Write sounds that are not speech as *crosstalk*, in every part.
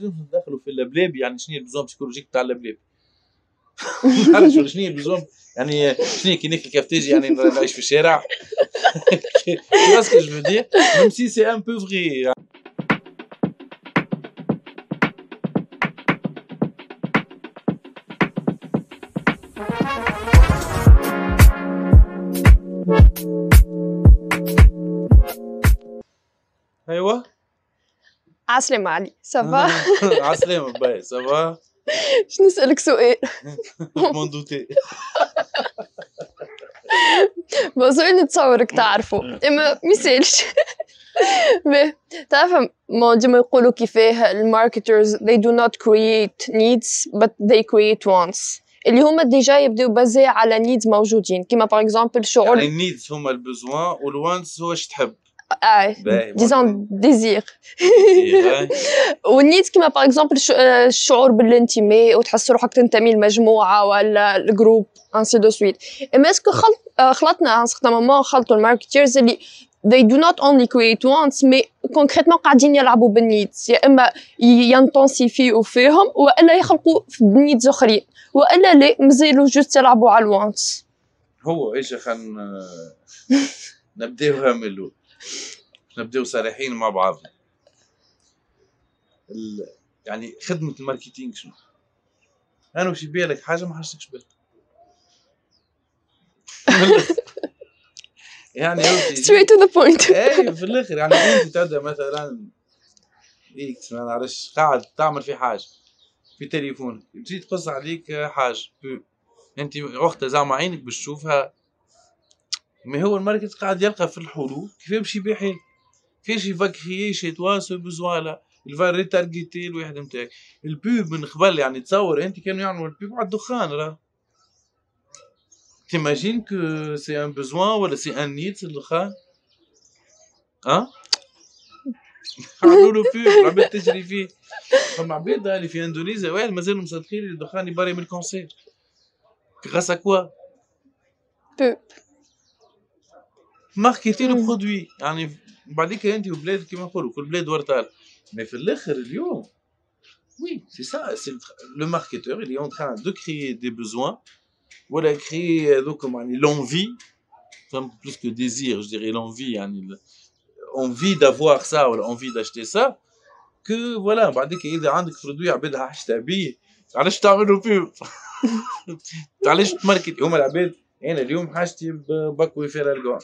ندخلوا في اللبلابي يعني شنو هي ال besoins psychologiques تاع اللبلابي نعرف *laughs* شنو هي ال besoins يعني شنو كي ناكل كافتاجي يعني نعيش في الشارع parce que je veux dire même si c'est un peu vrai أيوه عسلامة علي ça va *laughs* عسلامة بية ça va باش *laughs* نسألك سؤال؟ *laughs* مون دوتي سؤال نتصورك تعرفه إما ميسالش تعرف ما ديما يقولوا كيفاه ال marketers they do not create needs but they create wants. اللي هما déjà يبداو basés على needs موجودين. كيما par exemple شغل يعني ال needs هما ال besoins وال wants هو اش تحب. آه disons désirs. وال need كيما par exemple الشعور بالانتماء وتحس روحك تنتمي لمجموعة ولا ال groupe ainsi de suite إما est-ce que خلط آه، خلطنا un certain moment خلطوا ال marketers اللي they do not only create wants mais concrètement قاعدين يلعبوا بال needs يا إما ي intensifiو فيهم وإلا يخلقوا needs آخرين. وإلا لا مازالوا juste يلعبوا على ال wants هو إيش خلينا نبداوها من الأول. نبداو صريحين مع بعضنا ال... يعني خدمة ال marketing شنو؟ أنا وش يبيع لك حاجة ما حاجتكش بالك *laughs* يعني straight to the point. *laughs* اي في الآخر يعني أنت تبدأ مثلا إكس ما نعرفش قاعد تعمل في حاجة. في تليفونك تجي تقص عليك حاجة. أنت وقتها زعما عينك باش تشوفها ما هو الماركت قاعد يلقى في الحلول كيف باش يبيع كيفاش يفكري شي توا سو بوزوان لا؟ الفا ريتارجيتي الواحد نتاعك البوب من قبل يعني تصور أنت كانوا يعملوا البوب على الدخان راه. تيماجين كو سي ان بوزوان ولا سي ان نيد الدخان ها عملوا له pub العباد تجري فيه. فما عباد اللي في اندونيسيا واحد مازالوا مصدقين الدخان يبري من ال cancer. غاس كوا ماركتي لو مم. برودوي يعني بعديك انت وبلاد كيما نقولوا كل بلاد ورتال مي في الاخر اليوم وي سي سا سي لو ماركتور اللي اون تران دو كريي دي بوزوان ولا كريي دوك يعني لونفي فهم بلوس كو ديزير جو ديري لونفي يعني envie d'avoir ça ولا envie d'acheter ça que voilà بعديك اذا *laughs* عندك برودوي عبادها حاجتها بيه علاش تعملوا بيب علاش تماركت هما العباد انا اليوم حاجتي بباكوي فير الكون باش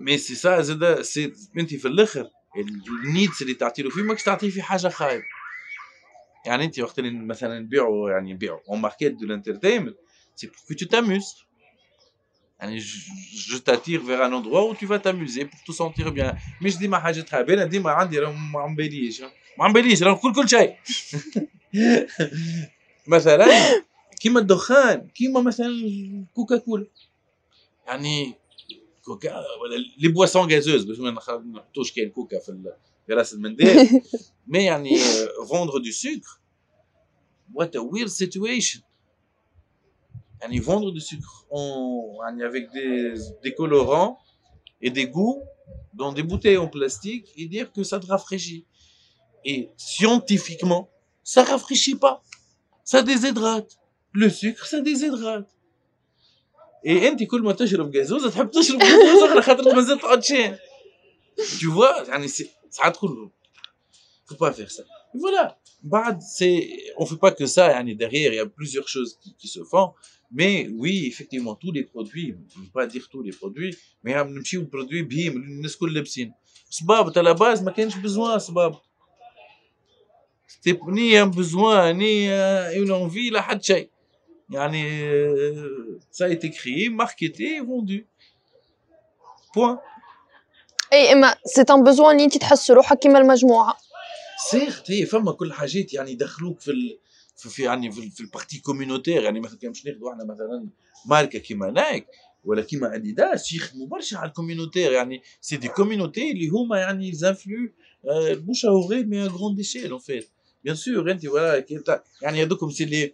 mais c'est ça زاد انت في الآخر. ال needs اللي تعطي له فيه ماكش تعطيه في حاجة خايبة. يعني انت وقت اللي مثلا نبيعوا يعني نبيعوا un market de l'entertainment c'est pour que tu t'amuses يعني je t'attire vers un endroit où tu vas t'amuser pour te sentir bien. مش ديما حاجتها باينه ديما عندي راه ما عمباليش ما عمباليش راه نقول كل شيء. *laughs* مثلا كيما الدخان كيما مثلا كوكا كولا يعني كوكا ولا لي بواسون غازوز باش *laughs* ما نخ- نحطوش كاين كوكا في ال- في راس المنديل مي يعني فوندر دو سكر وات ا ويرد سيتويشن يعني vendre du sucre en, يعني avec des, des colorants et des goûts dans des bouteilles en plastique et dire que ça te rafraîchit. Et scientifiquement, ça rafraîchit pas. Ça déshydrate. Le sucre, ça déshydrate. Et انت كل ما تشرب جازوزه تحب تشرب جازوزه أخرى خاطر ما زلت عطشان. Tu vois يعني سي- ساعات faut pas faire ça. Et voilà. بعد c'est on fait pas que ça يعني qui, qui se font mais oui effectivement tous les produits je ne veux pas dire tous les produits mais هم نمشيو برودوي بهيم الناس الكل لابسين صباب تاع باز ما كانش بزوان صباب ستيب ني بزوان ني اون انفي لا حد شيء ça a été créé marketé et vendu point اي اما سي ان بوزوان اللي انت تحس روحك كيما المجموعه سيرت هي فما كل حاجات يعني يدخلوك في ال... في يعني في, في البارتي كوميونيتير يعني مثلا كان باش ناخذوا احنا مثلا ماركه كيما نايك ولا كيما اديداس يخدموا برشا على الكوميونيتير يعني سي دي كوميونيتي اللي هما يعني زانفلو المشهورين مي غروند ايشيل اون فيت بيان سور انت ولا يعني هذوكم سي لي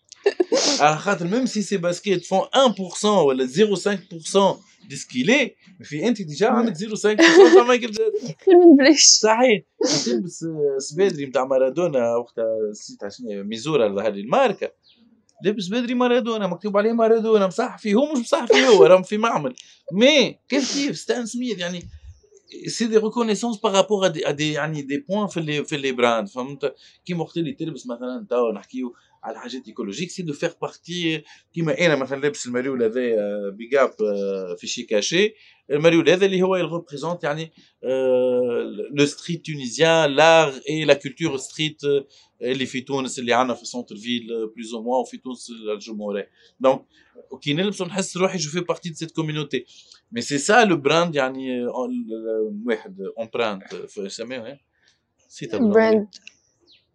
خاطر ميم سي سي باسكيت فون 1% ولا 0.5% دي سكيلي في انت ديجا عندك 0.5% تاع مايكل خير من بلاش صحيح تلبس سبادري نتاع مارادونا وقتها نسيت شنو ميزورا هذه الماركه لابس بدري مارادونا مكتوب عليه مارادونا مصح فيه هو مش مصح فيه هو راهم في معمل مي كيف كيف ستان سميث يعني سي دي ريكونيسونس بارابور ا دي يعني دي بوان في اللي في لي براند فهمت كيما وقت اللي تلبس مثلا توا نحكيو على حاجات ايكولوجيك سي دو فيغ بارتي كيما انا مثلا لابس الماريول هذايا بيجاب في شي كاشي الماريول هذا اللي هو يغوبريزونت يعني لو ستريت تونيزيان لار اي لا كولتور ستريت اللي في تونس اللي عندنا في سونتر فيل بلوز او موا وفي تونس الجمهوريه دونك كي نلبس نحس روحي جو في بارتي دو سيت كوميونيتي مي سي سا لو براند يعني واحد امبرانت يسميه نسيت براند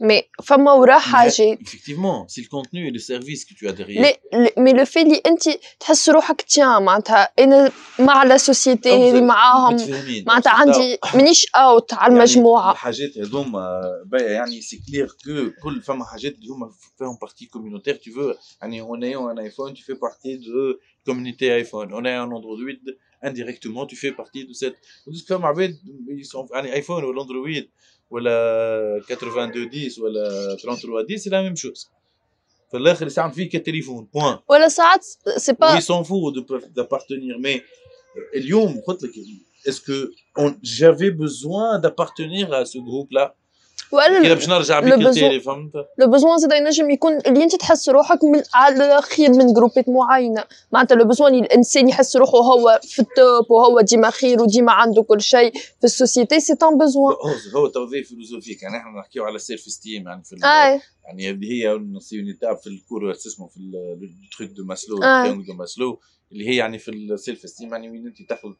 مي فما وراه حاجات effectivement c'est le contenu et le service que tu as derrière لي مي لو في اللي انت تحس روحك تيان معناتها انا مع لا سوسيتي اللي معاهم متفاهمين معناتها عندي مانيش اوت على يعني المجموعه الحاجات هذوما باهية يعني سي كلير كو كل فما حاجات اللي هما فيهم بارتي كوميونيتير tu veux يعني on ayant un iPhone tu fais partie de communauté iPhone on a un Android indirectement tu fais partie de cette تدوز فما عباد ils sont يعني ايفون ولا اندرويد ولا 8210 ولا 3310 c'est la même chose في الاخر يستعمل فيه كتليفون بوان ولا ساعات سي Oui, با ils s'en foutent de- d'appartenir. Mais اليوم قلت لك est-ce que on- j'avais besoin d'appartenir à ce groupe-là كده باش نرجع بك تاني فهمت؟ le besoin زاد ينجم يكون اللي أنت تحس روحك من على خير من جروبات معينة. معناتها le besoin الإنسان يحس روحه هو في ال top وهو ديما خير وديما عنده كل شيء في ال société. c'est un besoin هو هو tout est philosophique يعني إحنا نحكيو على ال self-esteem يعني في اي يعني هذه هي c'est une étape في ال cours اسمه في ال truc de Maslow آه. de Maslow اللي هي يعني في ال self-esteem يعني وين انت تاخذ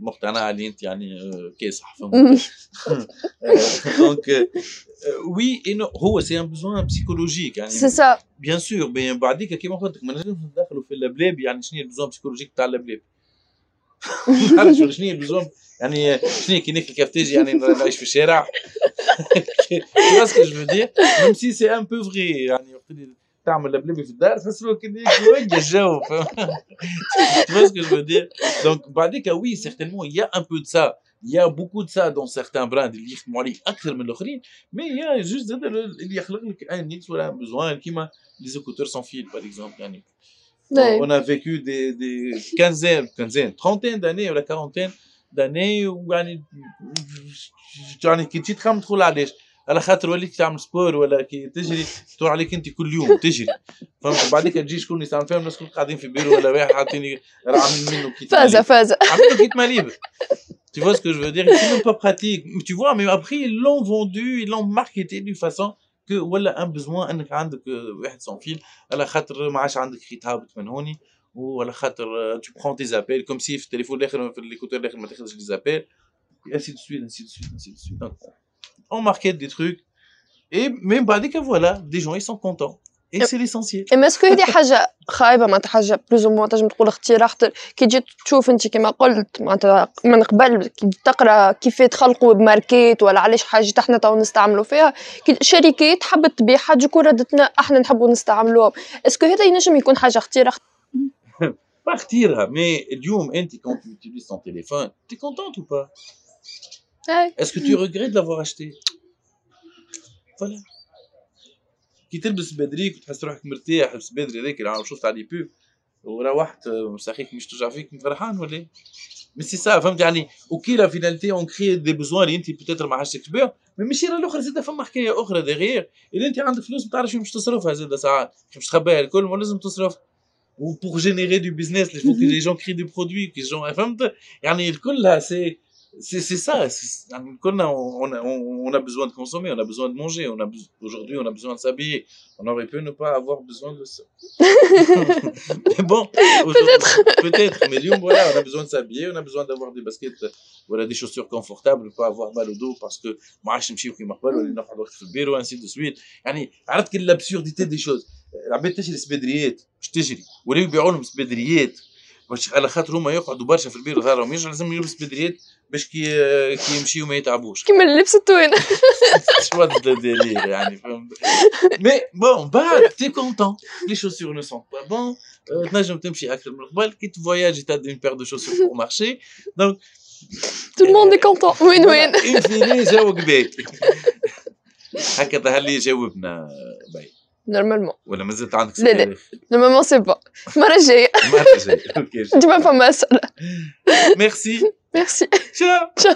مقتنعه اللي انت يعني آه، كاسح فهمت donc oui انه هو c'est un besoin psychologique يعني c'est ça bien sûr بعديك كيما قلت لك ما نجمش ندخلوا في اللبلاب يعني شنو هي ال besoin psychologique تاع اللبلاب عارف شنو هي البزوم يعني شنو كي ناكل كافتاجي يعني نعيش في الشارع باسكو جو دير ميم سي سي ان بو فغي يعني وقت اللي تعمل لبلابي في الدار تحس روحك اللي وين الجو باسكو جو دير دونك بعديك وي سيغتينمون يا ان بو دو سا يا بوكو دو سا دون سيغتان براند اللي يخدموا عليه اكثر من الاخرين مي يا جوست زاد اللي يخلق لك ان نيكس ولا ان بوزوان كيما les écouteurs sans fil, par exemple. Yani. Ouais. On a vécu des, des quinzaines, quinzaines, trentaine d'années ou la quarantaine d'années où يعني يعني كي تجي تخمم تقول علاش على خاطر وليت تعمل sport ولا كي تجري تدور عليك أنت كل يوم تجري. فهمت؟ بعديك تجي شكون يستعمل فيهم الناس الكل قاعدين في بيرو ولا واحد حاطيني عامل منه kit فازة فازة. عامل kit mains libres Tu vois ce que je veux dire C'est même pas pratique. Tu vois, mais après, ils l'ont vendu, ils l'ont marketé d'une façon que ولا un besoin انك عندك واحد sans fil على خاطر ما عادش عندك خيط هابط من هوني وعلى خاطر tu prends tes appels comme si في التليفون الآخر في l'écouteur الآخر ما تاخذش appels. Et ainsi de suite ainsi de suite ainsi de suite. on market des trucs et même بعديك voilà des gens ils sont contents اي سي ليسونسيال اما اسكو هذه حاجه خايبه معناتها حاجه بلوز مو تنجم تقول اختراع كي تجي تشوف انت كما قلت معناتها من قبل كي تقرا كيف تخلقوا بماركات ولا علاش حاجه احنا تو نستعملوا فيها كي شركات حبت تبيع حاجه كون ردتنا احنا نحبوا نستعملوهم اسكو هذا ينجم يكون حاجه اختراع با اختيرها مي اليوم انت كون tu utilises ton téléphone t'es contente ou pas est-ce que tu regrettes de l'avoir acheté voilà كي تلبس بدريك وتحس روحك مرتاح لبس بدري هذاك اللي شفت على بوب وروحت مساخيك مش توجع فيك فرحان ولا مي سي سا فهمت يعني اوكي لا فينالتي اون كري دي بوزوان اللي انت بتاتر ما حاجتكش بها مي ماشي الاخرى زاد فما حكايه اخرى دغيغ اللي انت عندك فلوس ما تعرفش مش تصرفها زاد ساعات مش تخبيها الكل ما لازم تصرف ou pour générer du business il faut que les gens créent des produits que les gens فهمت يعني الكل سي c'est ça. On a, on, a, besoin de consommer, on a besoin de manger, on a aujourd'hui on a besoin de s'habiller. On aurait pu ne pas avoir besoin de ça. *laughs* mais bon, peut-être, peut-être. Mais voilà, on a besoin de s'habiller, on a besoin d'avoir des baskets, voilà, des chaussures confortables, pas avoir mal au dos parce que moi je me qui m'appelle, ou le ainsi de suite. يعني عرفت l'absurdité des choses. العباد تشري سبدريات مش تجري ولا يبيعوا لهم سبدريات باش على خاطر هما يقعدوا برشا في البيرو ظهرهم يرجع لازم يلبس سبدريات باش كي كي يمشيو ما يتعبوش. كيما اللبس التوينه *laughs* شو الدليل يعني؟ فهمت mais bon بعد t'es content les chaussures ne sont pas bonnes تنجم تمشي أكثر من قبل كي تفواياجي t'as une paire de chaussures pour marcher donc tout le monde est content win-win on finit باهي هكا ظهر لي جاوبنا باهي نورمالمون ولا مازلت عندك لا لا نورمالمون سي با *laughs* المره الجايه المره الجايه اوكي ديما فما اسئله ميرسي ميرسي تشاو تشاو